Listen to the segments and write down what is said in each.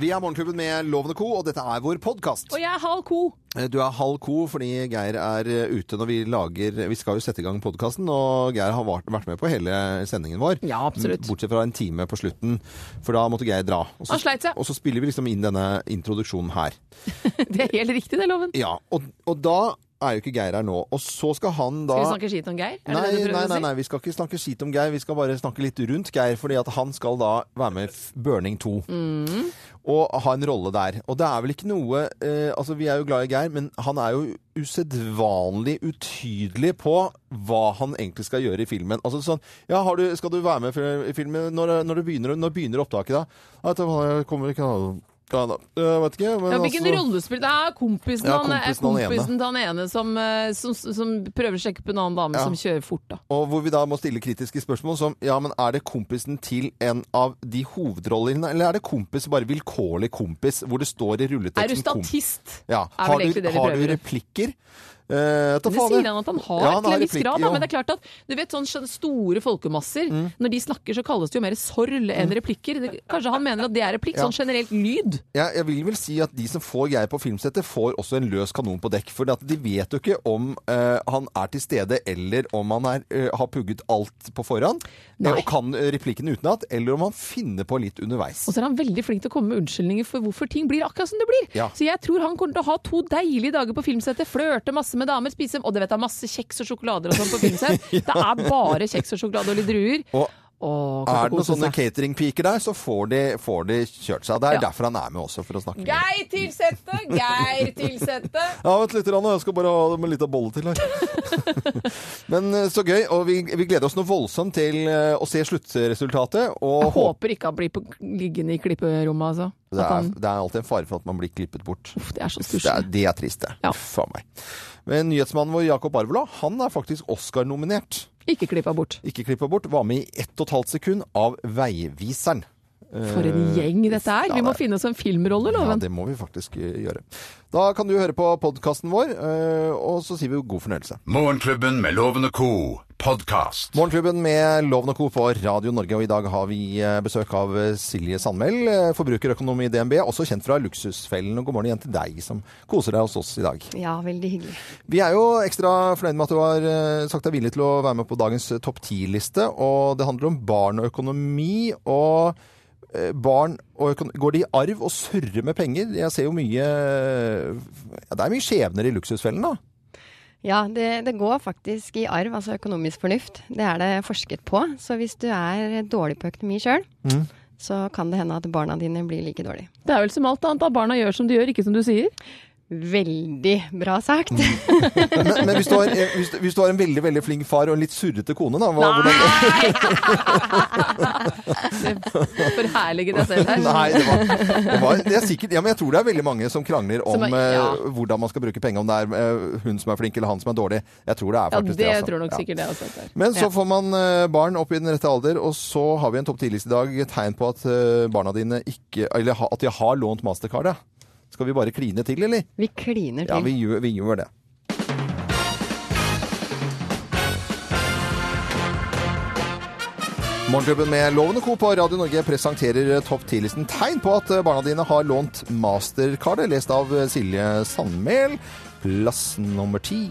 Vi er Morgenklubben med Lovende Co., og dette er vår podkast. Og jeg er halv ko. Du er halv ko fordi Geir er eh, ute når vi lager Vi skal jo sette i gang podkasten, og Geir har vært med på hele sendingen vår. Ja, absolutt. Bortsett fra en time på slutten, for da måtte Geir dra. Og så, Han sleit seg. Og så spiller vi liksom inn denne introduksjonen her. Det er helt riktig, det, Loven. Ja, og, og da er jo ikke Geir her nå. Og så skal han da Skal vi snakke skit om Geir? Nei, nei, nei, nei, vi skal ikke snakke skit om Geir. Vi skal bare snakke litt rundt Geir, fordi at han skal da være med i Burning 2. Mm. Og ha en rolle der. Og det er vel ikke noe eh, Altså, vi er jo glad i Geir, men han er jo usedvanlig utydelig på hva han egentlig skal gjøre i filmen. Altså sånn Ja, har du, skal du være med i filmen? Når, når, begynner, når begynner opptaket, da? Jeg kommer ikke ja, da. Jeg vet ikke, men Ja, hvilken altså rollespill? Det er kompisen, Ja, er kompisen han ene. kompisen til han ene som, eh, som, som prøver å sjekke på en annen dame Ja. som kjører fort. da. Og hvor vi da må stille kritiske spørsmål som Ja, men er det kompisen til en av de hovedrollene, eller er det kompis, bare vilkårlig kompis, hvor det står i rulleteksten Er du statist? Ja. Er Har, du, har du replikker? Eh, Det sier han at han har, Ja, han til en viss grad. Da. Mm. men det er klart at du vet sånn store folkemasser, når de snakker så kalles det jo mer sorl enn replikker. Det, kanskje han mener at det er replikk, Ja. sånn generelt lyd. Jeg, jeg vil vel si at de som får Geir på filmsettet, får også en løs kanon på dekk. For de vet jo ikke om uh, han er til stede, eller om han er, uh, har pugget alt på forhånd, og kan replikkene replikken utenat, eller om han finner på litt underveis. Og så er han veldig flink til å komme med unnskyldninger for hvorfor ting blir akkurat som det blir. Ja. Så jeg tror han kommer til å ha to deilige dager på filmsettet, flørte masse med damer, spise Og det vet jeg, masse kjeks og sjokolader og sånn på filmsett. Det er bare kjeks og sjokolade og litt druer. Og Åh, er det noen sånne cateringpiker der, så får de, får de kjørt seg. Det er Ja. derfor han er med også, for å snakke Geir tilsette! Geir tilsette! Ja, vent litt, Ranne. jeg skal bare ha med litt av bolle til her. Men eh, så gøy, og vi, vi gleder oss noe voldsomt til eh, å se sluttresultatet. Og Jeg håper ikke han blir på, liggende i klipperommet, altså. det er, han, det er alltid en fare for at man blir klippet bort. uff, det er så Det er, stusslig. det er trist, det. Ja. Faen meg. Men nyhetsmannen vår Jakob Arvola, han er faktisk Oscar-nominert. Ikke klippa bort. Ikke klippa bort. Var med i ett og et halvt sekund av Veiviseren. For en gjeng dette er. ja, Vi må det- finne oss en filmrolle, Loven. Ja, det må vi faktisk eh, gjøre. Da kan du høre på podkasten vår, eh, og så sier vi god fornøyelse. Morgenklubben med Loven og co. podkast. Morgenklubben med Loven og Co. på Radio Norge, og i dag har vi eh, besøk av eh, Silje Sandmæl, eh, forbrukerøkonom i DNB, også kjent fra Luksusfellen. Og god morgen igjen til deg som koser deg hos oss i dag. Ja, veldig hyggelig. Vi er jo ekstra fornøyd med at du har sagt deg villig til å være med på dagens topp ti-liste, og det handler om barn og økonomi. og Barn og Går det i arv og surrer med penger? Jeg ser jo mye ja, Det er mye skjebner i Luksusfellen, da. Ja, det, det går faktisk i arv, altså økonomisk fornuft. Det er det forsket på. Så hvis du er dårlig på økonomi sjøl, Mm. så kan det hende at barna dine blir like dårlige. Det er vel som alt annet, da. Barna gjør som de gjør, ikke som du sier. Veldig bra sagt. Men, men hvis, du har, eh, hvis, hvis du har en veldig veldig flink far og en litt surrete kone, da hva, hvordan, Forherlige deg selv her. Nei, det var, det var det er sikkert, ja, men Jeg tror det er veldig mange som krangler om Som er- ja. eh, hvordan man skal bruke penger. Om det er eh, hun som er flink eller han som er dårlig. Jeg tror det er faktisk det det. altså. tror nok Ja. det også. Men så Ja. får man barn opp i den rette alder, og så har vi en topp 10-liste i dag. Tegn på at barna dine ikke Eller at de har lånt mastercardet. Skal vi bare kline til, eller? Vi kliner til. Ja, vi gjør, vi gjør det. Morgenklubben med Lovende Co. på Radio Norge presenterer topp 10-listen tegn på at barna dine har lånt mastercardet, lest av Silje Sandmæl. Plass nummer ti.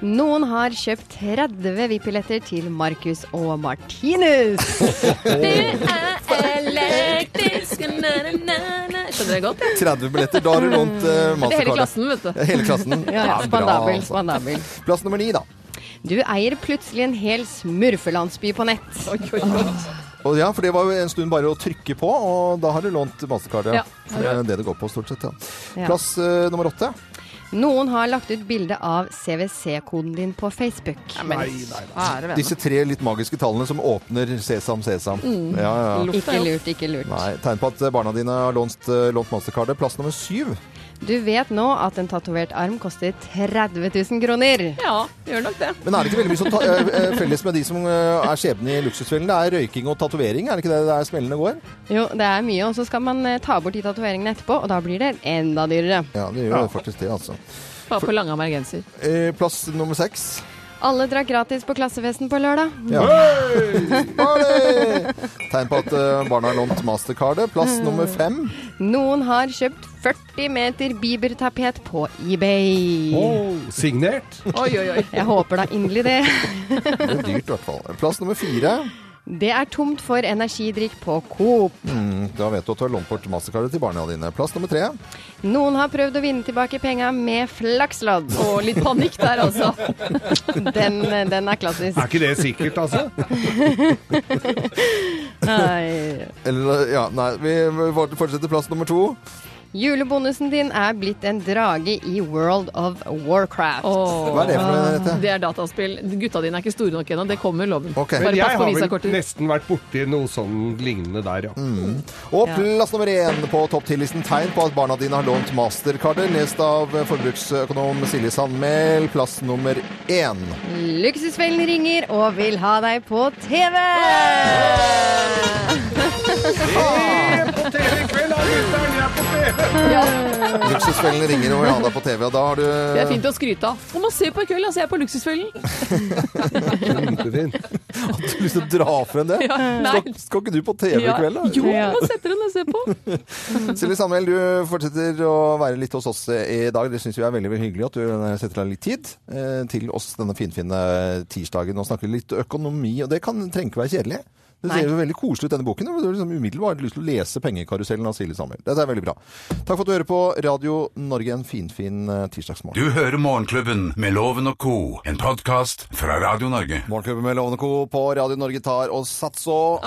Noen har kjøpt 30 VIP-billetter til Marcus og Martinus. Det er elektrisk. Skjønner dere godt? ja. 30 billetter. Da har du lånt uh, Det er hele klassen, vet du. Hele klassen. Ja, ja, bra, spandabel, altså. spandabel. Plass nummer ni, da. Du eier plutselig en hel smurfelandsby på nett. Og ja, for det var jo en stund bare å trykke på, og da har du lånt mastercardet. Ja. For det er det det går på, stort sett. Ja. Ja. Plass uh, nummer åtte. Noen har lagt ut bilde av CWC-koden din på Facebook. Ære Disse tre litt magiske tallene som åpner Sesam, Sesam. Ja, ja. Ikke lurt, ikke lurt. Nei, tegn på at barna dine har lånt, eh, lånt mastercardet. Plass nummer syv. Du vet nå at en tatovert arm koster 30 000 kroner. Ja, gjør nok det. Men er det ikke veldig mye som ta, eh, eh, felles med de som eh, er skjebne i luksusfellen? Det er røyking og tatovering, er det ikke det der smellene går? Jo, det er mye, og så skal man ta bort de tatoveringene etterpå, og da blir det enda dyrere. Ja, det gjør faktisk det, altså. Bare på lange genser. Plass nummer seks. Alle drakk gratis på klassefesten på lørdag. Ja. Hey! Tegn på at eh, barna har lånt mastercardet. Plass nummer fem. Noen har kjøpt 40 meter Bieber-tapet på eBay. Oh, signert. Oi, oi, oi. Jeg håper da inderlig det. Det er dyrt, i hvert fall. Plass nummer fire. Det er tomt for energidrikk på Coop. Mm, da vet du at du har lånt bort mastercardet til barna dine. Plass nummer tre. Noen har prøvd å vinne tilbake penga med flakslodd. Og litt panikk der, altså. Den, den er klassisk. Er ikke det sikkert, altså? Nei. Eller, ja, nei, vi fortsetter plass nummer to. Julebonusen din er blitt en drage i World of Warcraft. Oh. Hva er det for noe, dette? Det er dataspill. Gutta dine er ikke store nok ennå. Det kommer loven. Okay. Men Bare jeg pass på har vel nesten vært borti noe sånn lignende der, ja. Og Ja. plass nummer én på topp 10-listen tegn på at barna dine har lånt mastercarder, lest av forbruksøkonom Silje Sandmæl. Plass nummer én. Luksusfellen ringer og vil ha deg på TV! På TV i kveld, da, gutter! Jeg er på TV! Luksusfellen ringer og vil ha deg på TV, og da har du Det er fint å skryte av. Kom og se på i kveld, altså. Jeg er på Luksusfellen. Kjempefint. Har du lyst til å dra frem det? Ja, nei. Skal, skal ikke du på TV i kveld, da? Jo, Ja. må sette den og se på. Silje Sandmæl, du fortsetter å være litt hos oss i dag. Det syns vi er veldig, veldig hyggelig at du setter deg litt tid eh, til oss denne finfine tirsdagen og snakker litt økonomi. Og det kan trenge ikke være kjedelig. Det ser jo veldig koselig ut, denne boken. og Du har liksom umiddelbart lyst til å lese 'Pengekarusellen' av Silje Sandmæl. Dette er veldig bra. Takk for at du hører på Radio Norge en finfin fin tirsdagsmorgen. Du hører Morgenklubben med Loven og co., en podkast fra Radio Norge. Morgenklubben med Loven og Co. på Radio Norge tar og satser.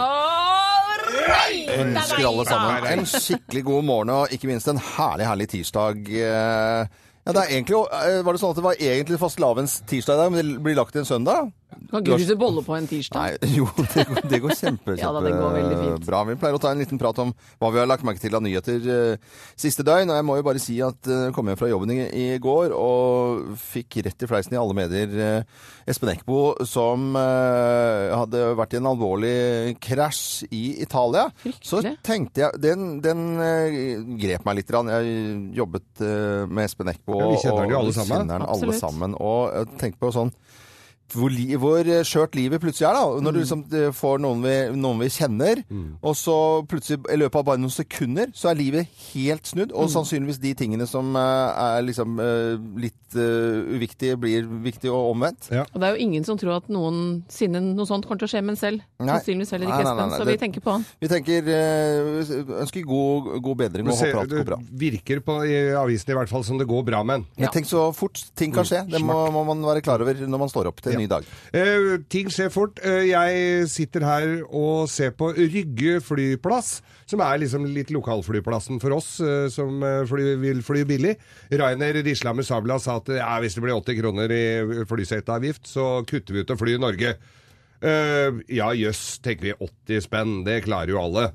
Ønsker alle sammen en skikkelig god morgen, og ikke minst en herlig, herlig tirsdag. Eh, Ja, det er egentlig, eh, Var det sånn at det var egentlig fastelavns tirsdag i dag, men det blir lagt til en søndag? Kan ikke spise bolle på en tirsdag. Nei, jo, det går, det går kjempe, Ja da, det går fint. bra. Vi pleier å ta en liten prat om hva vi har lagt merke til av nyheter uh, siste døgn. Og jeg må jo bare si at jeg jeg kom hjem fra jobben i, i går og fikk rett i fleisen i alle medier uh, Espen Eckbo som eh, hadde vært i en alvorlig krasj i Italia. Så tenkte jeg Den, den grep meg litt. grann. Jeg jobbet med Espen Eckbo. Ja, vi kjenner den jo og alle sammen. kjenner alle sammen. Og jeg tenkte på sånn hvor, li, hvor eh, skjørt livet plutselig er. da. Når du liksom eh, får noen vi, noen vi kjenner, og så plutselig i løpet av bare noen sekunder, så er livet helt snudd. Og sannsynligvis de tingene som eh, er liksom litt uh, uviktige, blir viktige og omvendt. Ja. Og det er jo ingen som tror at noensinne noe sånt kommer til å skje med en selv. Sannsynligvis heller ikke Espen, så vi tenker på han. Vi tenker uh, ønsker god, god bedring og håper alt går bra. det virker på i avisen i hvert fall som det går bra med den. Men tenk så fort ting kan skje. Det må, må man være klar over når man står opp til en ny dag. Eh, ting skjer fort. Eh, jeg sitter her og ser på Rygge flyplass, som er liksom litt lokalflyplassen for oss eh, som eh, fly, vil fly billig. Rainer med Sabla sa at ja, hvis det blir 80 kroner i flyseteavgift, så kutter vi ut å fly i Norge. Eh, ja jøss, tenker vi 80 spenn, det klarer jo alle.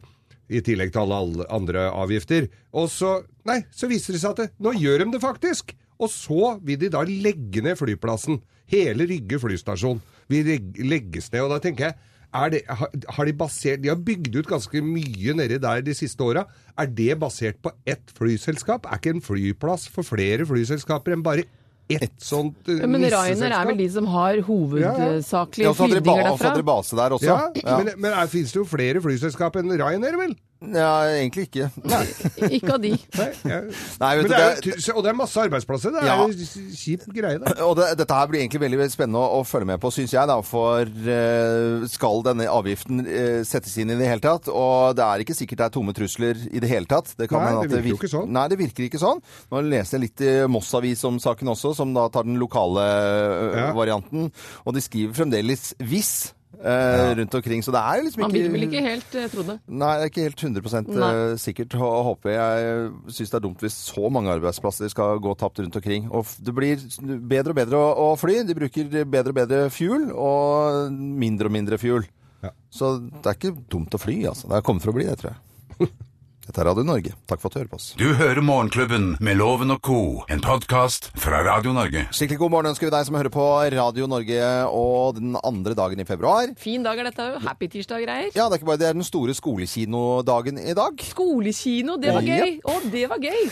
I tillegg til alle andre avgifter. Og så, nei, så viser det seg at det, nå gjør de det faktisk. Og så vil de da legge ned flyplassen. Hele Rygge flystasjon vil legges ned. Og da tenker jeg, er det, har, de basert De har bygd ut ganske mye nedi der de siste åra. Er det basert på ett flyselskap? Er ikke en flyplass for flere flyselskaper enn bare ett sånt ja, Men Rainer er vel de som har hovedsakelig Ja, ja. flyvninger derfra? Ja, flyvninger så hadde de base der også. Ja, Ja. men, men er, finnes det jo flere flyselskap enn Rainer, vel? Ja, egentlig ikke. Ikke av de. Nei, ja. Nei, vet det er, det- og det er masse arbeidsplasser. Det er Ja. jo kjip greie, det. Og det, dette her blir egentlig veldig, spennende å, å følge med på, syns jeg. da, For eh, skal denne avgiften eh, settes inn i det hele tatt? Og det er ikke sikkert det er tomme trusler i det hele tatt. Det kan Nei, det virker jo ikke sånn. Nei, det virker ikke sånn. Nå leser jeg litt i Moss Avis om saken også, som da tar den lokale eh, Ja. varianten. Og de skriver fremdeles hvis. Eh, rundt omkring, så det er jo liksom Man ikke vil vel ikke helt eh, tro det. Nei, det er ikke helt 100 Nei. eh, sikkert. Og håper jeg syns det er dumt hvis så mange arbeidsplasser skal gå tapt rundt omkring. Og det blir bedre og bedre å, å fly. De bruker bedre og bedre fuel, og mindre og mindre fuel. Ja. Så det er ikke dumt å fly, altså. Det er kommet for å bli, det, tror jeg. Dette er Radio Norge. Takk for at du hører på oss. Du hører Morgenklubben med Loven og co., en podkast fra Radio Norge. Skikkelig god morgen ønsker vi deg som hører på Radio Norge og den andre dagen i februar. Fin dag er dette òg. Happy tirsdag-greier. Ja, det er ikke bare det, er den store skolekinodagen i dag. Skolekino, det var gøy! Å, det var gøy!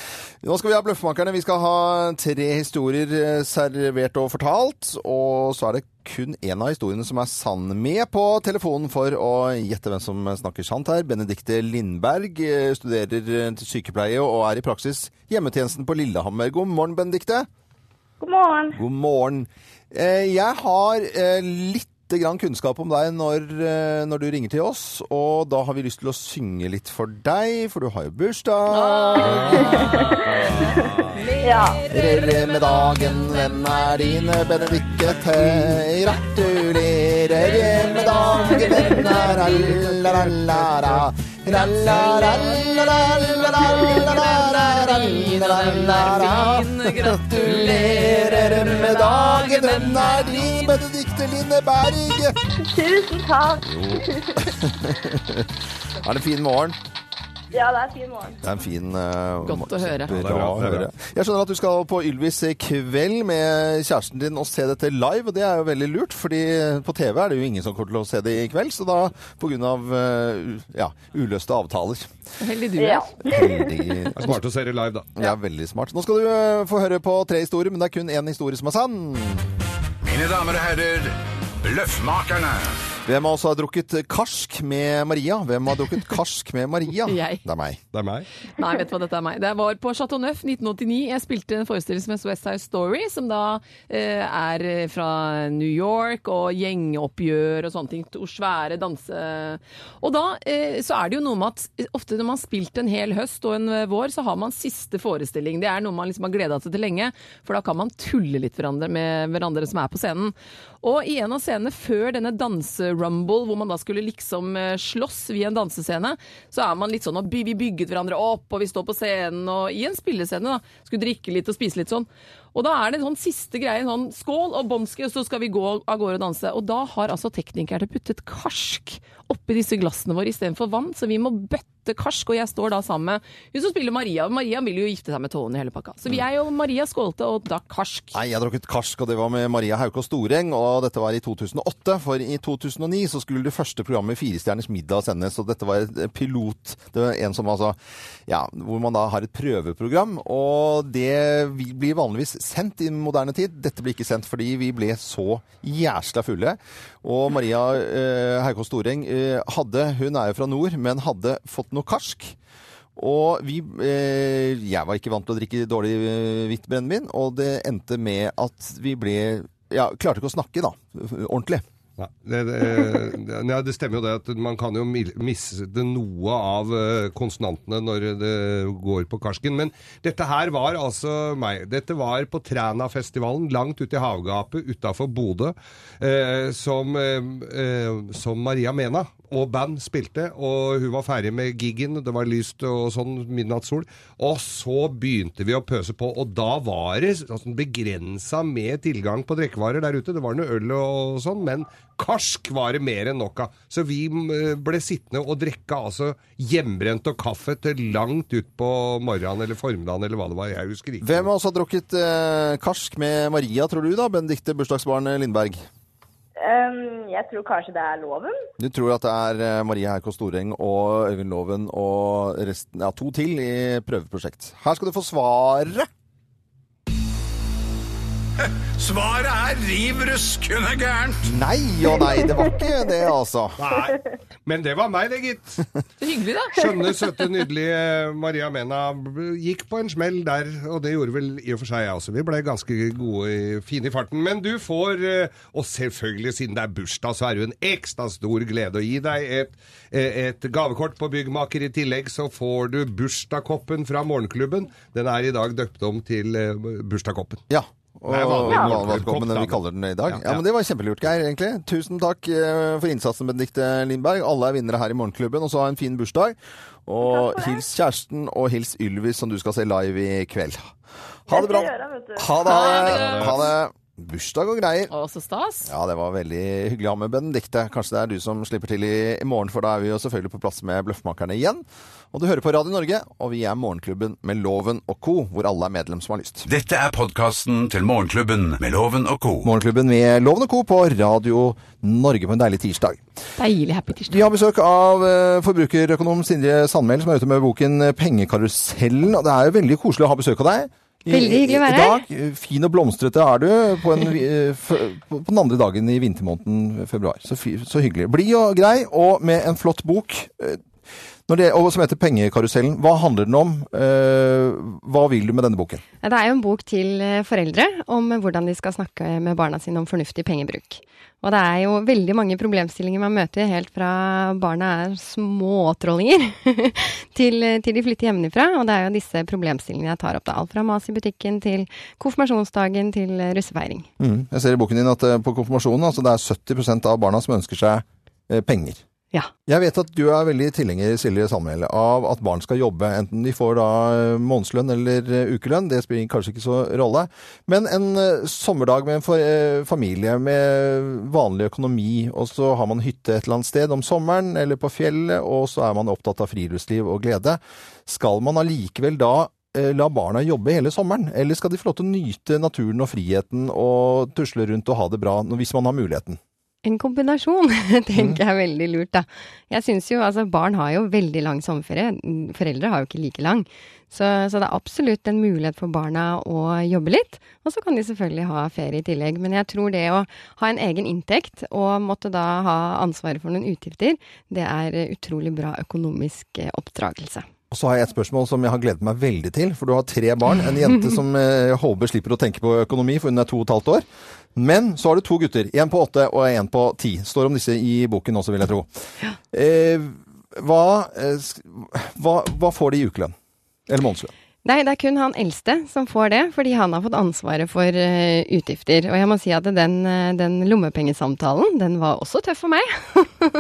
Nå skal vi ha Bløffmakerne. Vi skal ha tre historier eh, servert og fortalt. Og så er det kun én av historiene som er sann. Med på telefonen for å gjette hvem som snakker sant her. Benedikte Lindberg eh, studerer eh, til sykepleie og er i praksis hjemmetjenesten på Lillehammer. God morgen, Benedikte. God morgen. God morgen. Eh, Jeg har litt grann kunnskap om deg når, eh, når du ringer til oss, og da har vi lyst til å synge litt for deg, for du har jo bursdag. Ja. Gratulerer med dagen, hvem er dine Benedicte? Gratulerer Gratulerer med dagen, den er din, Benedicte Linne Tusen takk. Ha en fin morgen. Ja, det er fin morgen. Det er en fin uh, Godt å høre. Bra, bra, å høre. Jeg skjønner at du skal på Ylvis i kveld med kjæresten din og se dette live, og det er jo veldig lurt, fordi på TV er det jo ingen som kommer til å se det i kveld, så da på grunn av uh, ja, uløste avtaler. Heldig du Ja. er. Det er smart å se det live, da. ja, veldig smart. Nå skal du uh, få høre på tre historier, men det er kun én historie som er sann. Mine damer og herrer, Bløffmakerne. Hvem av oss har drukket karsk med Maria? Hvem har drukket karsk med Maria? Jeg. Det er meg. Det er meg. Nei, vet du hva dette er meg. Det var på Chateau Neuf 1989. Jeg spilte en forestilling som het West Side Story, som da eh, er fra New York og gjengoppgjør og sånne ting. To svære danse... Og da eh, så er det jo noe med at ofte når man har spilt en hel høst og en eh, vår, så har man siste forestilling. Det er noe man liksom har gleda seg til lenge, for da kan man tulle litt hverandre med hverandre som er på scenen. Og i en av scenene før denne danserumble, hvor man da skulle liksom eh, slåss via en dansescene, så er man litt sånn og vi bygget hverandre opp, og vi står på scenen og i en spillescene, da. Skulle drikke litt og spise litt sånn. Og da er det en sånn siste greie, en sånn skål og bomski, og så skal vi gå av gårde og danse. Og da har altså teknikerne puttet karsk oppi disse glassene våre istedenfor vann, så vi må bøtte karsk, og jeg står da sammen med hun som spiller Maria. Maria vil jo gifte seg med Tony i hele pakka. Så vi er jo Maria skålte og da karsk. Nei, jeg har drukket karsk, og det var med Maria Haukås Storeng, og dette var i 2008. For i 2009 så skulle det første programmet Firestjerners middag sendes, og dette var et pilot. Det var en som altså Ja, hvor man da har et prøveprogram, og det blir vanligvis sendt i moderne tid. Dette blir ikke sendt fordi vi ble så jæsla fulle. Og Maria eh, Haukås Storeng eh, hadde Hun er jo fra nord, men hadde fått noe karsk. Og vi eh, Jeg var ikke vant til å drikke dårlig eh, hvitt brennevin, og det endte med at vi ble Ja, klarte ikke å snakke, da. Ordentlig. Nei, det, det, ja, det stemmer jo det at man kan jo miste noe av eh, konsonantene når det går på karsken. Men dette her var altså meg. Dette var på Trænafestivalen langt ute i havgapet utafor Bodø, eh, som, eh, eh, som Maria Mena og band spilte. Og hun var ferdig med giggen, det var lyst og sånn midnattssol. Og så begynte vi å pøse på, og da var det altså, begrensa med tilgang på drikkevarer der ute. Det var noe øl og sånn, men karsk var det mer enn nok av. Så vi eh, ble sittende og drikke altså hjemmebrent og kaffe til langt ut på morgenen eller formiddagen eller hva det var. Jeg husker ikke. Hvem av oss har drukket eh, karsk med Maria, tror du da? Benedikte bursdagsbarn Lindberg? Um, jeg tror kanskje det er loven. Du tror at det er eh, Maria Haukås Storeng og Øyvind Loven og resten, ja, to til i prøveprosjekt. Her skal du få svaret. Svaret er riv ruskende gærent. Nei og nei, det var ikke det, altså. Nei, men det var meg, det, gitt. Hyggelig, da. Skjønne, søte, nydelige Maria Mena gikk på en smell der, og det gjorde vel i og for seg jeg også. Vi ble ganske gode, fine i farten. Men du får, eh, og selvfølgelig siden det er bursdag, så er det jo en ekstra stor glede å gi deg et, eh, et gavekort på Byggmaker. I tillegg så får du bursdagskoppen fra Morgenklubben. Den er i dag døpt om til eh, bursdagskoppen. Ja. Og Nei, vanlig Valgkoppen, kopp, da. vi kaller den i dag. Ja, Ja, ja. men Det var kjempelurt, Geir. egentlig. Tusen takk eh, for innsatsen, Benedikte Lindberg. Alle er vinnere her i Morgenklubben. Og så ha en fin bursdag. Og hils kjæresten, og hils Ylvis, som du skal se live i kveld. Ha det bra. Ha det. Ha det. Ha det. Bursdag og greier. Og så stas. Ja, det var veldig hyggelig å ha med Benedicte. Kanskje det er du som slipper til i, i morgen, for da er vi jo selvfølgelig på plass med Bløffmakerne igjen. Og du hører på Radio Norge, og vi er Morgenklubben med Loven og co., hvor alle er medlem som har lyst. Dette er podkasten til Morgenklubben med Loven og co. Morgenklubben med Loven og co. på Radio Norge på en deilig tirsdag. Deilig happy tirsdag. Vi har besøk av eh, forbrukerøkonom Sindre Sandmæl, som er ute med boken Pengekarusellen. Og det er jo veldig koselig å ha besøk av deg. I- Veldig hyggelig å være I dag, eh, fin og blomstrete er du på, en, eh, på den andre dagen i vintermåneden februar. Så, så hyggelig. Blid og grei, og med en flott bok. Eh, Når det, og som heter Pengekarusellen. Hva handler den om? Eh, hva vil du med denne boken? Det er jo en bok til eh, foreldre om hvordan de skal snakke med barna sine om fornuftig pengebruk. Og det er jo veldig mange problemstillinger man møter helt fra barna er småtrollinger til, til de flytter hjemmefra. Og det er jo disse problemstillingene jeg tar opp. da. Alt fra mas i butikken til konfirmasjonsdagen til eh, russefeiring. Mm. Jeg ser i boken din at eh, på konfirmasjonen altså det er 70% av barna som ønsker seg eh, penger. Ja. Jeg vet at du er veldig tilhenger Silje Samuel, av at barn skal jobbe, enten de får da eh, månedslønn eller eh, ukelønn. Det spiller kanskje ikke så rolle. Men en eh, sommerdag med en familie med vanlig økonomi, og så har man hytte et eller annet sted om sommeren eller på fjellet, og så er man opptatt av friluftsliv og glede. Skal man allikevel da la barna jobbe hele sommeren, eller skal de få lov til å nyte naturen og friheten og tusle rundt og ha det bra hvis man har muligheten? En kombinasjon, tenker jeg er veldig lurt, da. Jeg syns jo, altså barn har jo veldig lang sommerferie. Mm, Foreldre har jo ikke like lang. Så, så det er absolutt en mulighet for barna å jobbe litt. Og så kan de selvfølgelig ha ferie i tillegg. Men jeg tror det å ha en egen inntekt og måtte da ha ansvaret for noen utgifter, det er utrolig bra økonomisk eh, oppdragelse. Og så har jeg et spørsmål som jeg har gledet meg veldig til, for du har tre barn. En jente som eh, jeg håper slipper å tenke på økonomi, for hun er to og et halvt år. Men så har du to gutter. En på åtte og en på ti. Står om disse i boken også, vil jeg tro. Eh, hva, eh, hva, hva får de i ukelønn? Eller månedslønn? Nei, det er kun han eldste som får det, fordi han har fått ansvaret for uh, utgifter. Og jeg må si at den, eh, den lommepengesamtalen, den var også tøff for meg.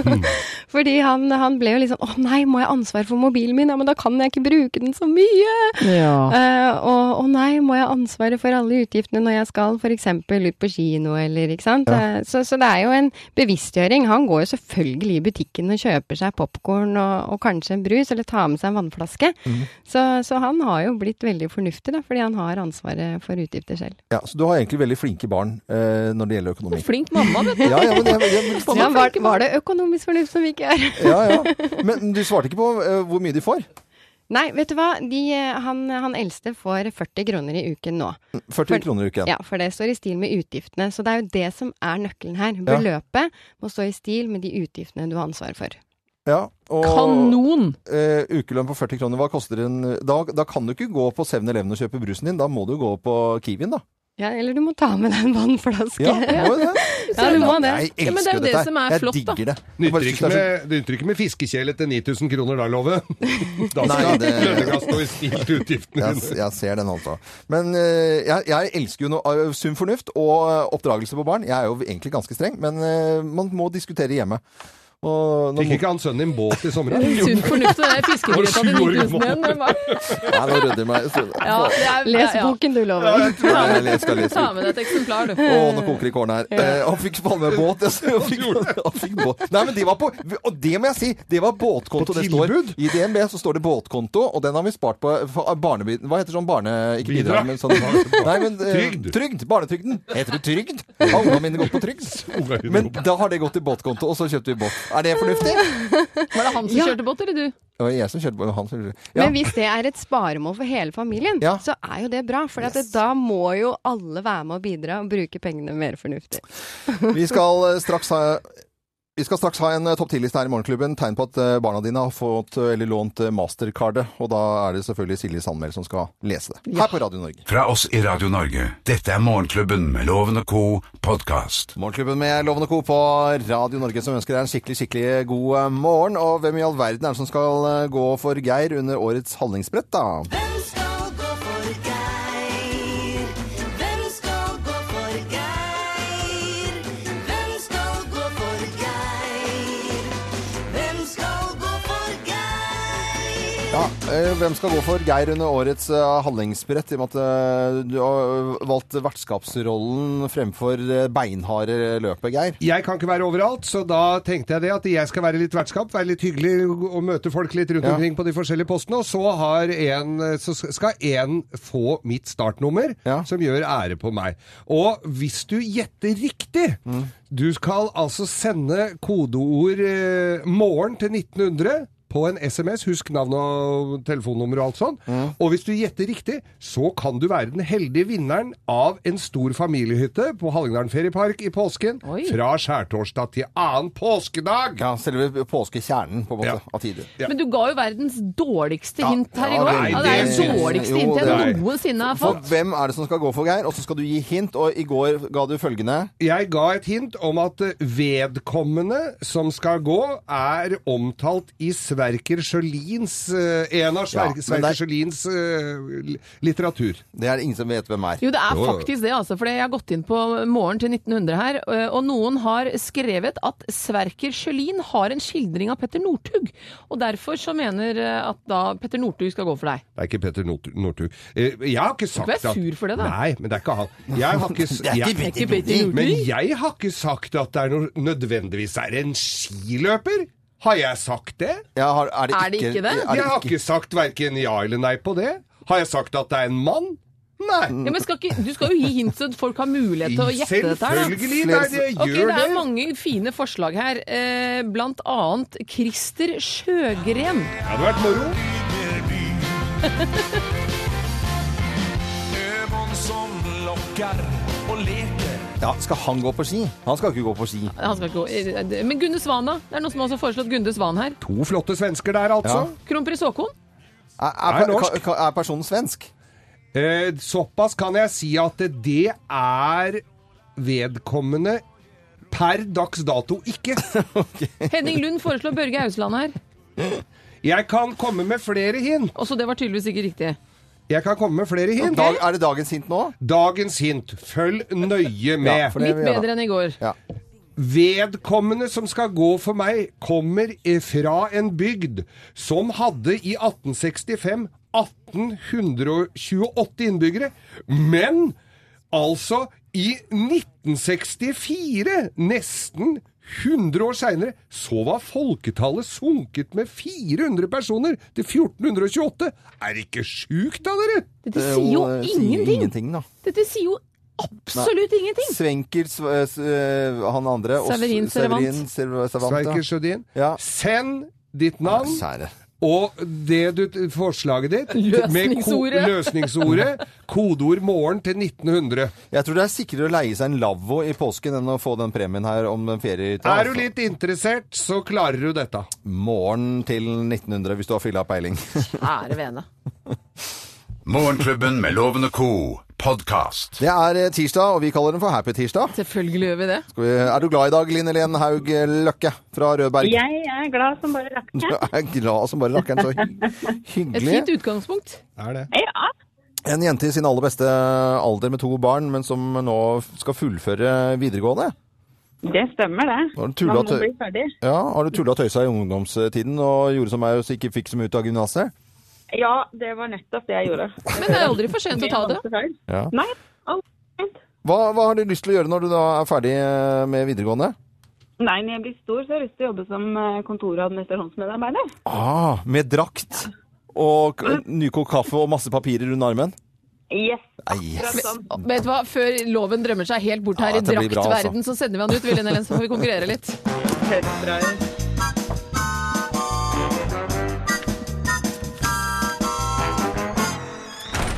fordi han, han ble jo liksom Å nei, må jeg ha ansvar for mobilen min? Ja, men da kan jeg ikke bruke den så mye! Ja. Uh, og å nei, må jeg ha ansvaret for alle utgiftene når jeg skal f.eks. ut på kino, eller ikke sant. Eh, så, så det er jo en bevisstgjøring. Han går jo selvfølgelig i butikken og kjøper seg popkorn og, og kanskje en brus, eller tar med seg en vannflaske. Så, så han har jo blitt veldig fornuftig, da, fordi han har ansvaret for utgifter selv. Ja, så du har egentlig veldig flinke barn eh, når det gjelder økonomi. Flink mamma, vet du. Ja, ja, men, jeg, jeg, Ja, var, var det økonomisk fornuft som ikke er? ja, ja. men du svarte ikke på eh, hvor mye de får. Nei, vet du hva. De, eh, han, han eldste får 40 kroner i uken nå. 40 For- kroner i uken. Ja, for det står i stil med utgiftene. Så det er jo det som er nøkkelen her. Ja. Beløpet må stå i stil med de utgiftene du har ansvar for. Ja, og Kanon! eh, ukelønn på 40 kroner, hva koster en da, da kan du ikke gå på 7-Eleven og kjøpe brusen din, da må du gå på Kiwien, da. Ja, eller du må ta med deg en vannflaske. Ja, må jo det. Ja, du må det. Jeg Ja, men det er jo det dette. som er jeg flott, da. digger det. Jeg Nytter ikke det med, det nytter ikke med fiskekjele til 9000 kroner da, Love. Da Nei, skal det- lønninga stå i stil til utgiftene jeg, dine. jeg ser den altså. Men uh, jeg, jeg elsker jo noe, uh, sunn fornuft og eh, oppdragelse på barn. Jeg er jo egentlig ganske streng, men uh, man må diskutere hjemme. Og nå Fikk ikke han sønnen din båt i sommer? Sunn fornuft og det fiskegrøta til Var det 9000 sju år igjen. det var- Nei, nå rydder jeg meg. Ja, er, Les ja. boken du, lover. Ja, Jeg jeg skal lese. ta med deg et eksemplar, du. Å, nå koker det i kålen her. Eh, han fikk Palmebåt. Jeg så- Han fikk, han fikk båt. Nei, men det var på Og det må jeg si! Det var båtkonto. På Det står. I DNB så står det båtkonto, og den har vi spart på for. Hva heter sånn barne... Ikke bidrag, men sånn Nei, men eh, Trygd. Trygd. Barnetrygden. Heter det trygd? Har ungene mine gått på trygd? Men da har det gått til båtkonto, og så kjøpte vi båt. Er det fornuftig? Var det han som Ja. kjørte båt, eller du? Det var jeg som kjørte båt. Han som kjørte. Ja. Men hvis det er et sparemål for hele familien, Ja. så er jo det bra. For at det, da må jo alle være med å bidra og bruke pengene mer fornuftig. Vi skal eh, straks ha vi skal straks ha en eh, topp 10-liste her i Morgenklubben. Tegn på at eh, barna dine har fått eh, eller lånt mastercardet. Og da er det selvfølgelig Silje Sandmæl som skal lese det. Her på Radio Norge. Fra oss i Radio Norge. Dette er Morgenklubben med Loven og co. podkast. Morgenklubben med Loven og Co. på Radio Norge som ønsker deg en skikkelig skikkelig god morgen. Og hvem i all verden er det som skal gå for Geir under årets handlingsbrett, da? Hvem skal Ja, eh, Hvem skal gå for Geir under årets eh, handlingsbrett, i og med at eh, du har valgt vertskapsrollen fremfor eh, beinharde løpet, Geir? Jeg kan ikke være overalt, så da tenkte jeg det at jeg skal være litt vertskap, være litt hyggelig og møte folk litt rundt Ja. omkring på de forskjellige postene. Og så, har en, så skal én få mitt startnummer, Ja. som gjør ære på meg. Og hvis du gjetter riktig Du skal altså sende kodeord eh, 'morgen' til 1900 på en SMS. Husk navn og telefonnummer og alt sånn. Og hvis du gjetter riktig, så kan du være den heldige vinneren av en stor familiehytte på Hallingdalen feriepark i påsken. Oi. Fra skjærtorsdag til annen påskedag! Ja, Selve påskekjernen på en måte, Ja. av tider. Ja. Men du ga jo verdens dårligste Ja, hint her i går. nei, Ja, det er det- dårligste hint hintet jeg er- noensinne har For fått. hvem er det som skal gå for Geir? Og så skal du gi hint, og i går ga du følgende. Jeg ga et hint om at vedkommende som skal gå, er omtalt i Sverker Sjølins eh, En av Ja, Sverker, Sverker Sjølins eh, litteratur. Det er det ingen som vet hvem er. Jo, det er faktisk det, altså. For jeg har gått inn på morgen til 1900 her, øh, og noen har skrevet at Sverker Sjølin har en skildring av Petter Northug. Og derfor så mener at da Petter Northug skal gå for deg. Det er ikke Petter Nort- Northug. Eh, Jeg har ikke sagt at Du er sur for det, da. Nei, men det er ikke han. Jeg har ikke, Det er ikke jeg, Det er ikke Petter Northug. men jeg har ikke sagt at det er noe, nødvendigvis er en skiløper. Har jeg sagt det? Ja, har, er, det Er det ikke det? Er Jeg har ikke, ikke sagt verken ja eller nei på det. Har jeg sagt at det er en mann? Nei. Ja, men skal ikke, du skal jo gi hint så folk har mulighet til å gjette dette her. Selvfølgelig, Selvfølgelig. Nei, det jeg gjør Det er mange fine forslag her, eh, blant annet Christer Sjøgren. Det hadde vært moro. Ögon som lokker og leker ja, skal han gå på ski? Han skal ikke gå på ski. Han skal ikke gå. Men Gunde Svan, da? Det er noen som også har foreslått Gunde Svan her. To flotte svensker der, altså. Kronprins Haakon? Er, er, Er norsk. er personen svensk? Eh, såpass kan jeg si at det er vedkommende per dags dato ikke. Henning Lund foreslår Børge Ausland her. Jeg kan komme med flere hint. Også det var tydeligvis ikke riktig. Jeg kan komme med flere hint. Dag, er det dagens hint nå? Dagens hint. Følg nøye med. Ja, Litt bedre enn i går. Ja. Vedkommende som skal gå for meg, kommer fra en bygd som hadde i 1865 1828 innbyggere. Men altså i 1964, nesten 100 år seinere, så var folketallet sunket med 400 personer til 1428. Er det ikke sjukt da, dere? Dette sier jo det sier ingenting. ingenting da. Dette sier jo absolutt ingenting. Svenker, sv- s- øh, han andre Severin Servant. Serv- Servant, ja. Sjødin. Ja. Send ditt navn. Kjære. Og det du, forslaget ditt med ko- Løsningsordet. kodeord 'morgen' til 1900. Jeg tror det er sikrere å leie seg en lavvo i påsken enn å få den premien her om den feriehytta. Er du litt interessert, så klarer du dette. Morgen til 1900 hvis du har fylla peiling. Ære vene. Morgenklubben med Lovende Co. podkast. Det er eh, tirsdag, og vi kaller den for Happy Tirsdag. Selvfølgelig gjør vi det. Skal vi- Er du glad i dag, Line Helen Haug Løkke fra Rødberg? Jeg er glad som bare rakkeren. Du er glad som bare rakkeren. Så hyggelig. Et fint utgangspunkt. Er det? Ja. En jente i sin aller beste alder med to barn, men som nå skal fullføre videregående. Det stemmer, det. Har du tulla Man må bli ferdig. ja, har du tulla og tøysa i ungdomstiden og gjorde som meg og ikke fikk så mye ut av gymnaset? Ja, det var nettopp det jeg gjorde. Men det er aldri for sent å ta det. Ja. Nei. Hva, hva har du lyst til å gjøre når du da er ferdig eh, med videregående? Nei, når jeg blir stor, så har jeg lyst til å jobbe som eh, kontor- og administrasjonsmedarbeider. Ah, med drakt og nykokt kaffe og masse papirer rundt armen? Yes. Yes. Sånn. Vet du hva, Før loven drømmer seg helt bort her Ja, i altså. draktverden, så sender vi han ut, Viljen Helen, så får vi konkurrere litt. Helt bra ut.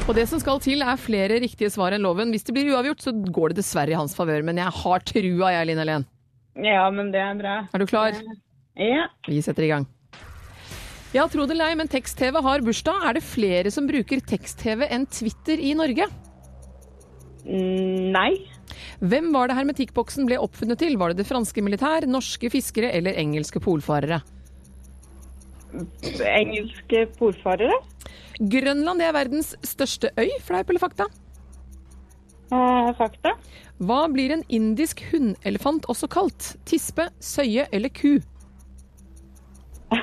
Og det som skal til, er flere riktige svar enn loven. Hvis det blir uavgjort, så går det dessverre i hans favør. Men jeg har trua, jeg, Linn Helen. Ja, men det er bra. Er du klar? Ja. Vi setter i gang. Ja, tro det eller ei, men tekst-TV har bursdag. Er det flere som bruker tekst-TV enn Twitter i Norge? Mm, Nei. Hvem var det hermetikkboksen ble oppfunnet til? Var det det franske militær, norske fiskere eller engelske polfarere? Engelske polfarere. Grønland det er verdens største øy, fleip eller fakta? Eh, fakta. Hva blir en indisk hunnelefant også kalt? Tispe, søye eller ku?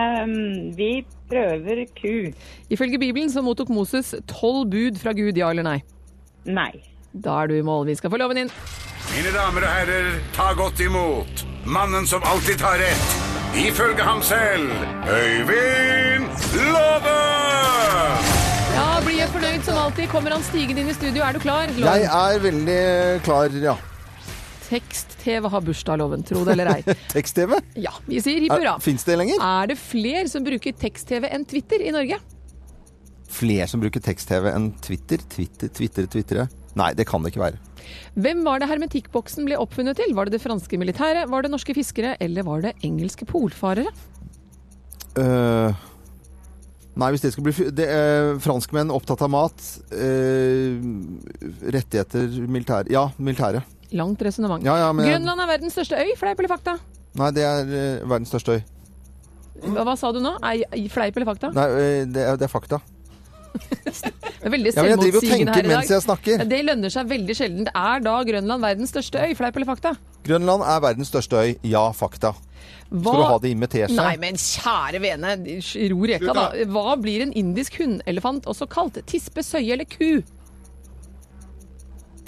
um, vi prøver ku. Ifølge Bibelen så mottok Moses tolv bud fra Gud, ja eller nei? Nei. Da er du i mål. Vi skal få loven inn. Mine damer og herrer, ta godt imot mannen som alltid tar rett, ifølge ham selv, Øyvind Låve! Ja, blir jeg fornøyd som alltid. Kommer han stigende inn i studio. Er du klar? Loven. Jeg er veldig klar, ja. Tekst-TV har bursdag, Loven. Tro det eller ei. Tekst-TV? Ja, vi sier hipp hurra. Fins det lenger? Er det flere som bruker tekst-TV enn Twitter i Norge? Flere som bruker tekst-TV enn Twitter? Twitter, Twitter, Twittere? Nei, det kan det ikke være. Hvem var det hermetikkboksen ble oppfunnet til? Var det det franske militæret, var det norske fiskere, eller var det engelske polfarere? Uh, nei, hvis det skal bli det, øh, Franskmenn opptatt av mat. Uh, rettigheter, militære Ja, militære. Langt resonnement. Ja, ja, men Grønland er verdens største øy, fleip eller fakta? Nei, det er uh, verdens største øy. Hva, hva sa du nå? Ei, fleip eller fakta? Nei, det er, det er fakta. Det er veldig Ja, jeg driver og tenker her i dag. mens jeg snakker. Det lønner seg veldig sjelden. Er da Grønland verdens største øy, fleip eller fakta? Grønland er verdens største øy. Ja, fakta. Hva... Skal du ha det inn med teskje? Nei, men kjære vene, ro reka da. Hva blir en indisk hundelefant også kalt? Tispe, søye eller ku?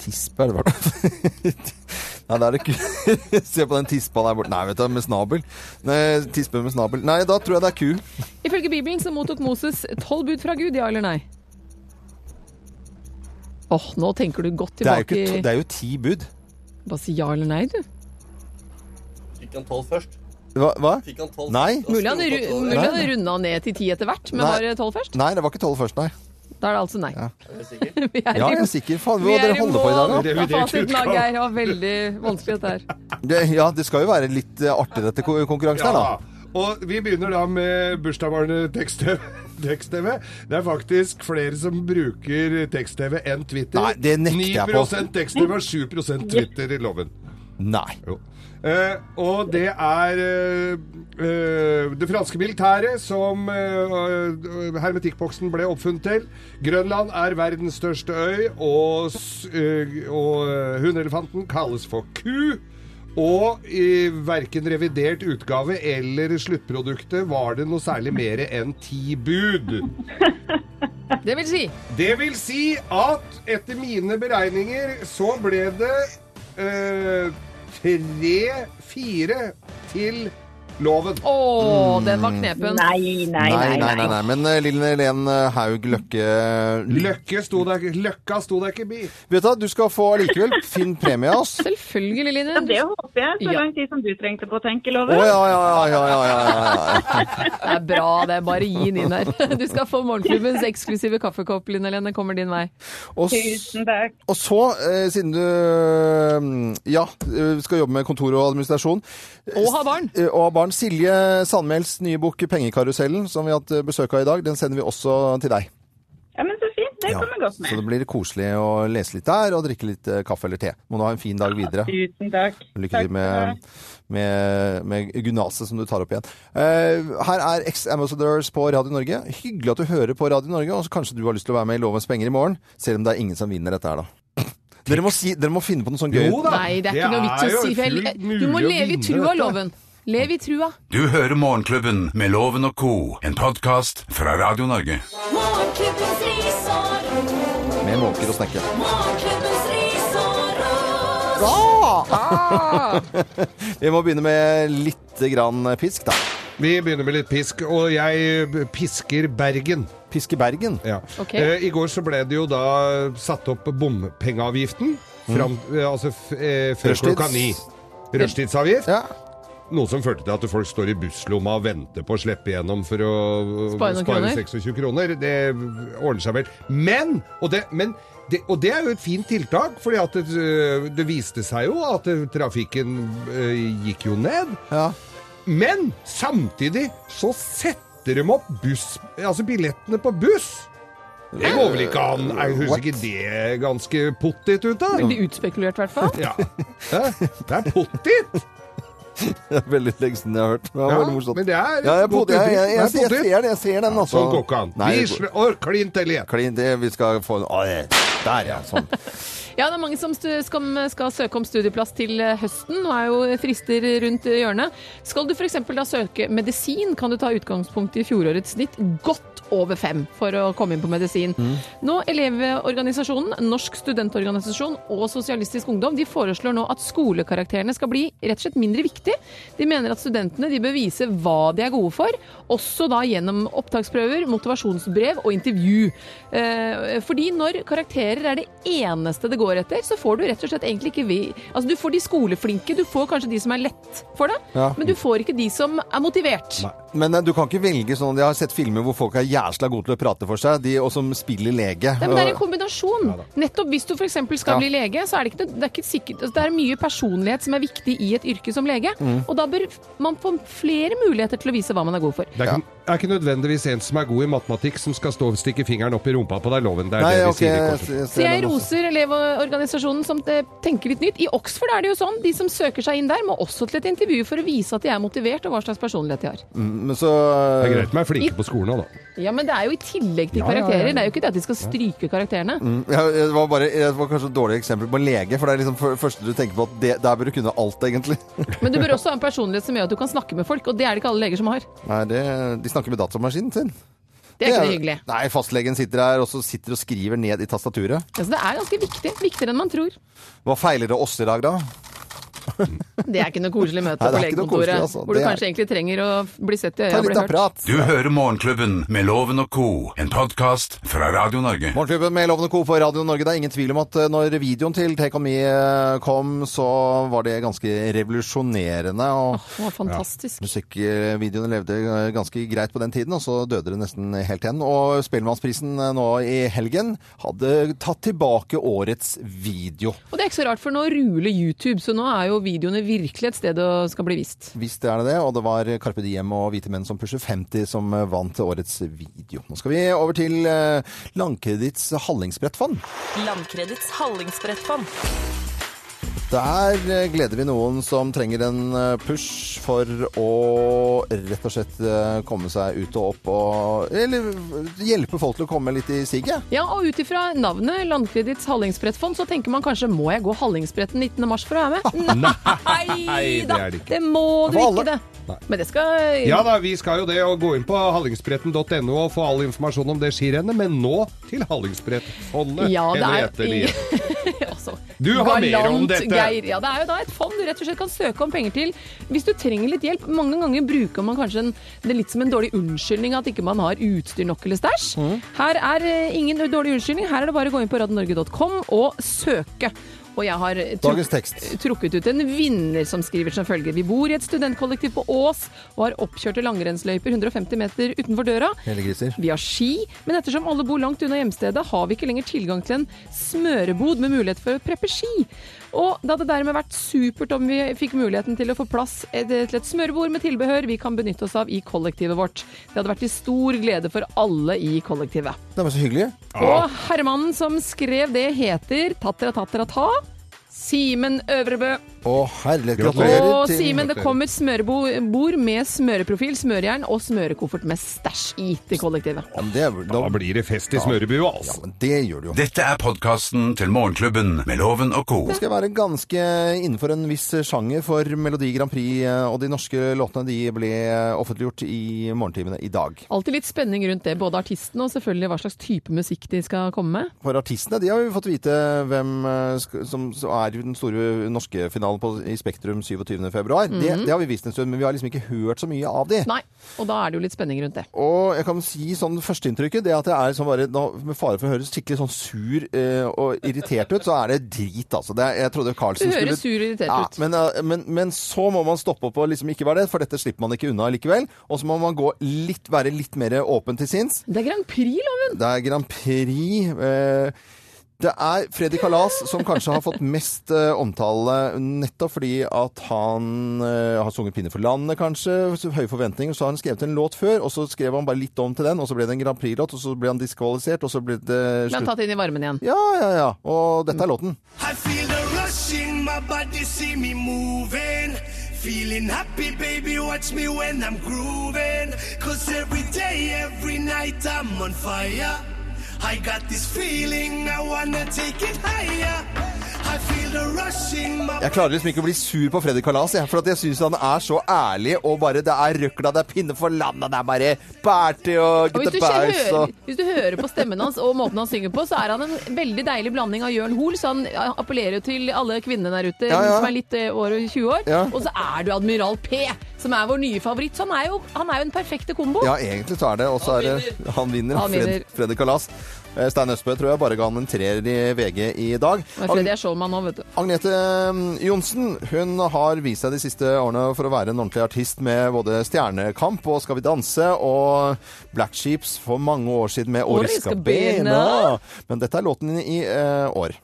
Tispe, er det vel? Nei, det er det ku. Se på den tispa der borte. Nei, vet du, med snabel. Nei, tispe med snabel. Nei, da tror jeg det er ku. Ifølge Bibelen så mottok Moses tolv bud fra Gud, ja eller nei? Åh, nå tenker du godt Det er tilbake ikke, to- det er jo ti bud. Bare si ja eller nei, du. Fikk han tolv først? Hva? hva? Fikk han tolv Nei. Mulig han, Da ru- runda ned til ti etter hvert, men Nei. var det tolv først? Nei, det var ikke tolv først, nei. Da er det altså nei. Ja. Er du sikker? Vi er Ja, jeg er sikker. Faen, vi hva er dere holder på i dag, da? Fasiten, av Geir. Var veldig vanskelig dette her. Det, ja, det skal jo være litt eh, artig dette ko- konkurransen her, Ja, da. og vi begynner da med bursdagsbarnet tekst-TV. Tekst-TV. Det er faktisk flere som bruker tekst-TV enn Twitter. Nei, det nekter jeg på. 9 tekst-TV og 7 Twitter i loven. Nei. Jo. Eh, og det er uh, uh, det franske militæret som hermetikkboksen ble oppfunnet til. Grønland er verdens største øy, og, og hundeelefanten kalles for ku. Og i verken revidert utgave eller sluttproduktet var det noe særlig mer enn ti bud. Det vil si Det vil si at etter mine beregninger så ble det eh, tre-fire til loven. Å, den var knepen. Nei, nei, Nei, nei, nei. nei. Men uh, Lillen Helen eh, Haug Løkke Løkke sto der, løkka sto der ikke bi. Vet du hva, du skal få likevel fin premie av oss. Selvfølgelig, Line. Ja, det håper jeg. Så Ja. lang tid som du trengte på å tenke, Å Loven. ja, ja, ja, ja, ja, ja, ja. Det er bra, det. er Bare gi den inn her. Du skal få morgenklubbens eksklusive kaffekopp, Line Helene. Kommer din vei. Og, Tusen takk. og så, eh, siden du eh, ja, eh, skal jobbe med kontor og administrasjon Og ha barn. eh, Og ha barn. Silje Sandmæls nye bok 'Pengekarusellen', som vi har hatt besøk av i dag, den sender vi også til deg. Ja, men så fint. Det Ja, kommer godt Så det blir koselig å lese litt der og drikke litt eh, kaffe eller te. Må du ha en fin dag videre. Tusen takk. Lykke til med, med, med gymnaset som du tar opp igjen. Uh, her er Ex-Ambassadors på Radio Norge. Hyggelig at du hører på Radio Norge, og så kanskje du har lyst til å være med i Lovens penger i morgen, selv om det er ingen som vinner dette her, da. Dere må, si, dere må finne på noe sånn gøy. Jo da. Nei, det er ikke noe vits å si Du må leve i trua, dette. Loven. Lev i trua. Du hører Morgenklubben med Loven og co., en podkast fra Radio Norge. Morgenklubbens ris. Med måker og snekke. Morgenklubbens ris og. Vi må begynne med litt grann pisk, da. Vi begynner med litt pisk, og jeg pisker Bergen. Pisker Bergen. Ja. Okay. Eh, I går så ble det jo da satt opp bompengeavgiften. Fram, mm. altså f, eh, før klokka ni. Rushtidsavgift. Ja. Noe som førte til at folk står i busslomma og venter på å slippe igjennom for å Spare noen spare 26 kroner. Det ordner seg vel. Men! Og det, men det, og det er jo et fint tiltak, fordi det, øh, det viste seg jo at trafikken øh, gikk jo ned. ja. Men samtidig så setter de opp buss, altså billettene på buss. Det går vel ikke an? Er Høres ikke det ganske pottit ut, da? Veldig utspekulert, i hvert fall. Ja. Det er pottit! Det er veldig lenge siden jeg har hørt. Det var Ja, veldig morsomt. men det er ja, jeg, godt jeg, jeg, jeg, er ser det. Jeg ser den, altså. Sånn går ikke an. Nei, Vi slår klin til igjen. Klin, vi skal få Der, ja. Sånn. Ja, det er mange som skal, skal søke om studieplass til eh, høsten. Nå er jo frister rundt hjørnet. Skal du f.eks. da søke medisin, kan du ta utgangspunkt i fjorårets snitt godt over fem for å komme inn på medisin. Nå Elevorganisasjonen, Norsk studentorganisasjon og Sosialistisk Ungdom de foreslår nå at skolekarakterene skal bli rett og slett mindre viktig. De mener at studentene de bør vise hva de er gode for, også da gjennom opptaksprøver, motivasjonsbrev og intervju. Eh, fordi når karakterer er det eneste det går etter, så får du rett og slett egentlig ikke vi... Altså du får de skoleflinke, du får kanskje de som er lett for det, Ja. men du får ikke de som er motivert. Men eh, du kan ikke velge sånn Jeg har sett filmer hvor folk er jæsla gode til å prate for seg, de, og som spiller lege. Nei, men det er en kombinasjon. Nettopp hvis du f.eks. skal Ja. bli lege, så er det ikke, det er ikke sikkert altså, Det er mye personlighet som er viktig i et yrke som lege. Mm. Og da bør man få flere muligheter til å vise hva man er god for. Det er, ikke, er ikke nødvendigvis en som er god i matematikk, som skal stå og stikke fingeren opp i rumpa på deg, loven. Det er Nei, det vi okay, sier i jeg kortet. jeg Så jeg roser Elevorganisasjonen som eh, tenker litt nytt. I Oxford er det jo sånn. De som søker seg inn der, må også til et intervju for å vise at de er motivert, og hva slags personlighet de har. Mm, Men så Det er greit med flinke på skolen òg, da. Ja, men det er jo i tillegg til Ja, ja, ja. karakterer. Det er jo ikke det at de skal stryke karakterene. Mm, ja, det var, bare, det var kanskje et dårlig eksempel på en lege, for det er liksom det første du tenker på at det, der bør du kunne alt, egentlig. Men du bør også ha en personlighet som gjør at du kan snakke med folk, og det er det ikke alle leger som har. Nei, det, de snakker med datamaskinen sin. Det er ikke noe hyggelig. Nei, fastlegen sitter der og så sitter og skriver ned i tastaturet. Altså, det er ganske viktig. Viktigere enn man tror. Hva feiler det oss i dag, da? Det er ikke noe koselig møte Nei, på legekontoret. koselig, altså. Hvor du er- kanskje egentlig trenger å bli sett i øya og bli hørt. prat. Du hører Morgenklubben med Loven og co., en podkast fra Radio Norge. Morgenklubben med Loven og Co. på Radio Norge. Det er ingen tvil om at eh, når videoen til Take On Me eh, kom, så var det ganske revolusjonerende. Og Det var fantastisk. musikkvideoene levde eh, ganske greit på den tiden, og så døde det nesten helt igjen. Og Spellemannsprisen nå i helgen hadde tatt tilbake årets video. Og det er ikke så rart, for nå ruler YouTube, så nå er jo videoene virkelig et sted å skal bli vist. Visst er det det, og det var Carpe Diem og Hvite menn som pusher 50 som eh, vant årets video. Nå skal vi over til Landkredits Landkreditts hallingsbrettfond. Landkredits hallingsbrettfond. Der eh, gleder vi noen som trenger en eh, push for å rett og slett eh, komme seg ut og opp og Eller hjelpe folk til å komme litt i siget. Ja, og ut ifra navnet Landkreditts hallingsbrettfond, så tenker man kanskje må jeg gå Hallingsbretten 19. mars for å være med? Nei det da, er det ikke. det må du ikke det. Men det skal Ja da, vi skal jo det Og gå inn på hallingsbretten.no og få all informasjon om det skirennet, men nå til Hallingsbrettfondet. Ja, det er Henriette Lie. Du har mer om dette. Geir. Ja, det er jo da et fond du rett og slett kan søke om penger til hvis du trenger litt hjelp. Mange ganger bruker man kanskje en, det litt som en dårlig unnskyldning at ikke man har utstyr nok eller stæsj. Mm. Her er eh, ingen dårlig unnskyldning. Her er det bare å gå inn på radionorge.com og søke. Og jeg har truk- trukket ut en vinner som skriver som følger. Vi bor i et studentkollektiv på Ås og har oppkjørte langrennsløyper 150 meter utenfor døra. Vi har ski, men ettersom alle bor langt unna hjemstedet, har vi ikke lenger tilgang til en smørebod med mulighet for å preppe ski. Og det hadde dermed vært supert om vi fikk muligheten til å få plass til et smørbord med tilbehør vi kan benytte oss av i kollektivet vårt. Det hadde vært til stor glede for alle i kollektivet. Det var så hyggelig. Og herremannen som skrev det, heter Tattera Tattera Ta. Simen Øvrebø. Å, herlighet. Gratulerer. Og til- Simen, det kommer smørebord med smøreprofil, smørjern og smørekoffert med stæsj i til kollektivet. Ja, men det, er vel- Da da, blir det fest i smørebua, ja, altså. men det gjør det jo. Dette er podkasten til Morgenklubben med Loven og co. Det skal være ganske innenfor en viss sjanger, for Melodi Grand Prix eh, og de norske låtene de ble offentliggjort i morgentimene i dag. Alltid litt spenning rundt det, både artistene og selvfølgelig hva slags type musikk de skal komme med. For artistene de har jo fått vite hvem eh, sk- som som er den store norske finalen på, i Spektrum 27. februar. det, det har vi visst en stund, men vi har liksom ikke hørt så mye av de. Nei, og da er det jo litt spenning rundt det. Og jeg kan si sånn førsteinntrykket, det at det er sånn bare, med fare for å høres skikkelig sånn sur eh, og irritert ut, så er det drit, altså. Det er, jeg trodde Du Carlsen skulle høres sur og irritert ja, ut. men, eh, men, men så må man stoppe opp og liksom ikke være det, for dette slipper man ikke unna likevel. Og så må man gå litt, være litt mer åpen til sinns. Det er Grand Prix-loven! Det er Grand Prix. Eh, det er Freddy Kalas som kanskje har fått mest uh, omtale, nettopp fordi at han uh, har sunget 'Pinne for landet', kanskje. Høye forventninger. Så har han skrevet en låt før, og så skrev han bare litt om til den, og så ble det en Grand Prix-låt, og så ble han diskvalifisert, og så ble det slutt. han slutt. tatt inn i varmen igjen. Ja, ja, ja. Og dette er låten. I feel the rush in my body, see me moving. Feeling happy, baby, watch me when I'm grooving. Cause every day, every night, I'm on fire. I got this feeling, I wanna take it higher. The Jeg klarer liksom ikke å bli sur på Freddy Kalas, jeg, for jeg syns han er så ærlig. Og bare det er røkla, det er pinne for landet, det er bare party og ikke baus og hvis du hører på stemmen hans og måten han synger på, så er han en veldig deilig blanding av Jørn Hoel, så han appellerer jo til alle kvinnene der ute Ja, ja. som er litt eh, over 20 år. Ja. Og så er du Admiral P, som er vår nye favoritt. Så han er jo, han er jo en perfekte kombo. Ja, egentlig så er det. Og så er det Han vinner. Han vinner. Fred, Freddy Kalas. Eh, Stein Østbø tror jeg bare ga han en treer i VG i dag. Nå. Agnete mm, Johnsen hun har vist seg de siste årene for å være en ordentlig artist med både Stjernekamp og Skal vi danse og Black Sheeps for mange år siden med bena. bena. Men dette er låten i uh, år.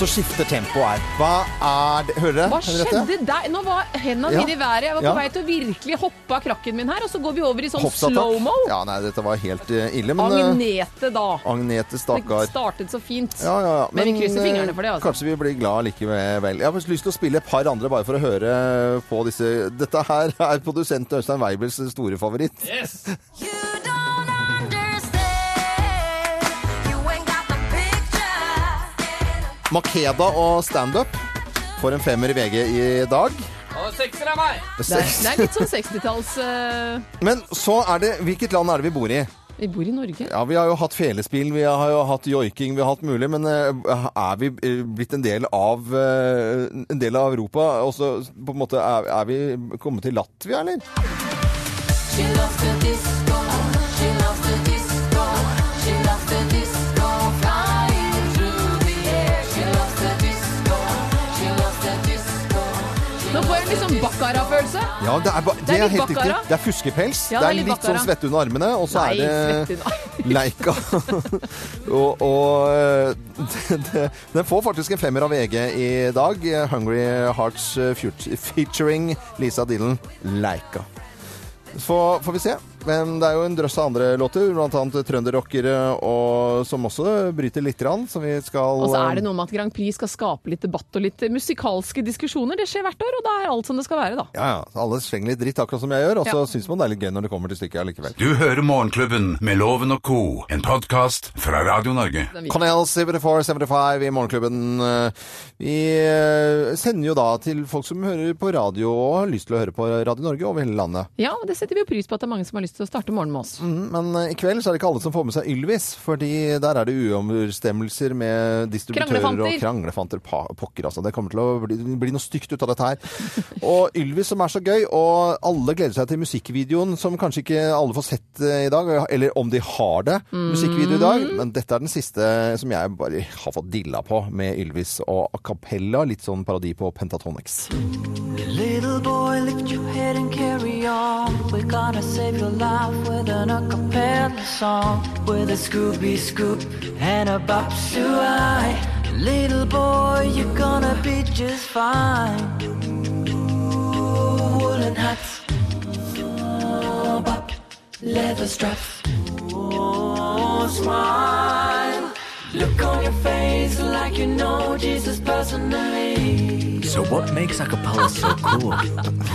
Så skifter tempoet her. Hva er det Hører dere? Hva skjedde der? Nå var hendene Ja. mine i været. Jeg var på Ja. vei til å virkelig hoppe av krakken min her, og så går vi over i sånn slow-mo. Ja, nei, dette var helt eh, ille, men eh, Agnete, da. Agnete, Det startet så fint. Ja, ja, ja. Men vi krysser eh, fingrene for det, altså. Kanskje vi blir glad likevel. Jeg har lyst til å spille et par andre bare for å høre på disse Dette her er produsent Øystein Weibels store favoritt. You Makeda og standup får en femmer i VG i dag. Og sekser av meg! Det er, det er litt sånn 60-talls uh... Men så er det Hvilket land er det vi bor i? Vi bor i Norge. Ja, Vi har jo hatt felespill, vi har jo hatt joiking, vi har hatt mulig, men eh, er vi eh, blitt en del av eh, en del av Europa? Og så på en måte er, er vi kommet til Latvia, eller? She loves litt sånn Bakkara-følelse. Ja, det er, ba, det er er helt riktig. Det er fuskepels. Ja, det er litt, litt sånn svette under armene, og så Nei, er det Leika. og og eh, det, den får faktisk en femmer av VG i dag. Hungry Hearts featuring Lisa Dillon. Leika. Så får vi se. Men det er jo en drøss av andre låter, annet trønderrockere, og som også bryter litt, grann, som vi skal Og så er det noe med at Grand Prix skal skape litt debatt og litt musikalske diskusjoner. Det skjer hvert år, og da er alt som det skal være, da. Ja, ja. Alle slenger litt dritt, akkurat som jeg gjør, og så Ja. syns man det er litt gøy når det kommer til stykket allikevel. Du hører Morgenklubben med Loven og co., en podkast fra Radio Norge. Canal 7475 i Morgenklubben. Eh, Vi eh, sender jo da til folk som hører på radio og har lyst til å høre på Radio Norge over hele landet. Ja, og det setter vi jo pris på at det er mange som har lyst til å starte morgenen med oss. Mm, Men eh, i kveld så er det ikke alle som får med seg Ylvis, fordi der er det uoverensstemmelser med distributører Kranglefanter. og kranglefanter. Pa pokker, altså. Det kommer til å bli, bli noe stygt ut av dette her. Og Ylvis som er så gøy, og alle gleder seg til musikkvideoen som kanskje ikke alle får sett eh, i dag, eller om de har det, musikkvideo i dag. Men dette er den siste som jeg bare har fått dilla på med Ylvis og a cappella, litt sånn parodi på Pentatonix. Little boy, lift your head and carry on. We're gonna save your life with an a cappella song. With a Scooby Scoop and a Bop Suai. Little boy, you're gonna be just fine. Ooh, Woolen hats, oh, bop, leather straps. Oh, smile. Look on your face like you know Jesus personally. So what makes a cappella so cool?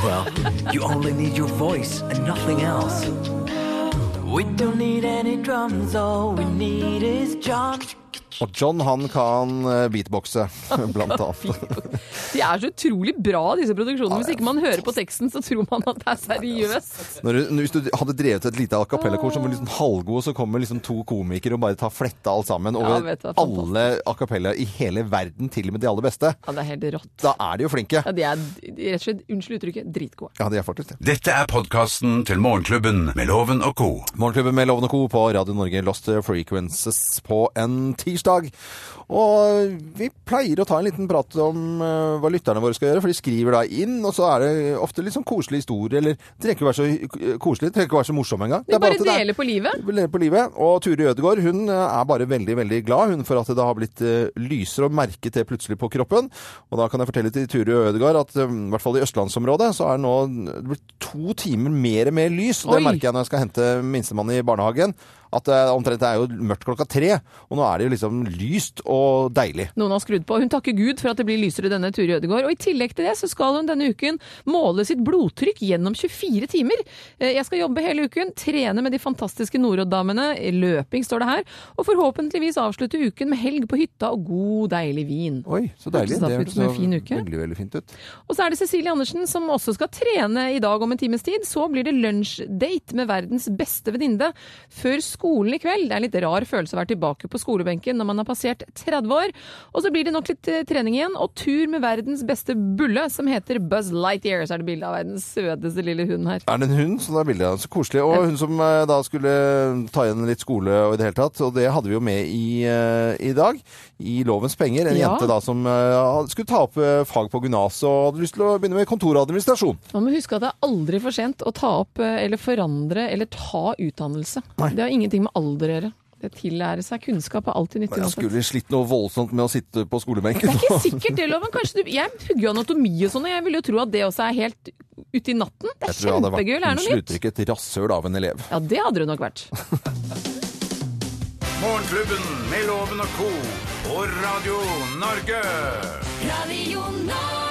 well, you only need your voice and nothing else. We don't need any drums, all we need is John. Og John han kan eh, beatboxe, blant annet. De er så utrolig bra, disse produksjonene. Hvis ikke man hører på teksten, så tror man at det er seriøst. Når du, hvis du hadde drevet et lite a cappella-kor som var liksom halvgod, så kommer liksom to komikere og bare tar fletta alt sammen over ja, du, alle a cappella i hele verden, til og med de aller beste. Ja, det er helt rått. Da er de jo flinke. Ja, de er rett og slett, unnskyld uttrykket, dritgode. Ja, de er faktisk det. Dette er podkasten til Morgenklubben med Loven og co. Morgenklubben med Loven og Co. på Radio Norge Lost Frequences på en tirsdag. Tirsdag. Og vi pleier å ta en liten prat om eh, hva lytterne våre skal gjøre, for de skriver da inn, og så er det ofte litt sånn koselig historie, eller det trenger ikke være så koselig, det trenger ikke være så morsom engang. Vi bare er- deler på livet. Deler på livet. Og Turi Ødegaard hun eh, er bare veldig veldig glad hun for at det har blitt eh, lysere og merket det plutselig på kroppen. Og da kan jeg fortelle til Turi Ødegaard at eh, i hvert fall i østlandsområdet så er det nå det blitt to timer mer og mer lys. Og det Oi. merker jeg når jeg skal hente minstemann i barnehagen. At det omtrent er jo mørkt klokka tre, og nå er det jo liksom lyst og deilig. Noen har skrudd på. Hun takker Gud for at det blir lysere denne Turi Ødegaard. Og i tillegg til det så skal hun denne uken måle sitt blodtrykk gjennom 24 timer. Eh, Jeg skal jobbe hele uken, trene med de fantastiske Norodd-damene. Løping står det her. Og forhåpentligvis avslutte uken med helg på hytta og god, deilig vin. Oi, så deilig. Det hørtes ut som en fin uke? veldig, veldig fint ut. Og så er det Cecilie Andersen som også skal trene i dag om en times tid. Så blir det lunsjdate med verdens beste venninne før skolen i kveld. Det er en litt rar følelse å være tilbake på skolebenken når man har passert 30 år. Og så blir det nok litt eh, trening igjen, og tur med verdens beste bulle, som heter Buzz Lightyear. Så er det bilde av verdens søteste lille hund her. Er det en hund? Så det er bildet av Så koselig. Og hun som eh, da skulle ta igjen litt skole og i det hele tatt. Og det hadde vi jo med i, eh, i dag. I Lovens penger. En Ja. jente da som eh, skulle ta opp eh, fag på gymnaset og hadde lyst til å begynne med kontoradministrasjon. Man må huske at det er aldri for sent å ta opp eh, eller forandre eller ta utdannelse. Det har ingenting med alder å gjøre. Tillære seg kunnskap er alltid nyttig. Men jeg skulle slitt noe voldsomt med å sitte på skolebenken. Det er ikke sikkert det, Loven. Kanskje du, jeg pugger jo anatomi og sånn, og jeg vil jo tro at det også er helt ute i natten. Det er kjempegøy å lære noe nytt. slutter ikke et rasshøl av en elev. Ja, det hadde det nok vært. Morgenklubben med Loven og co. på Radio Norge. Radio Norge.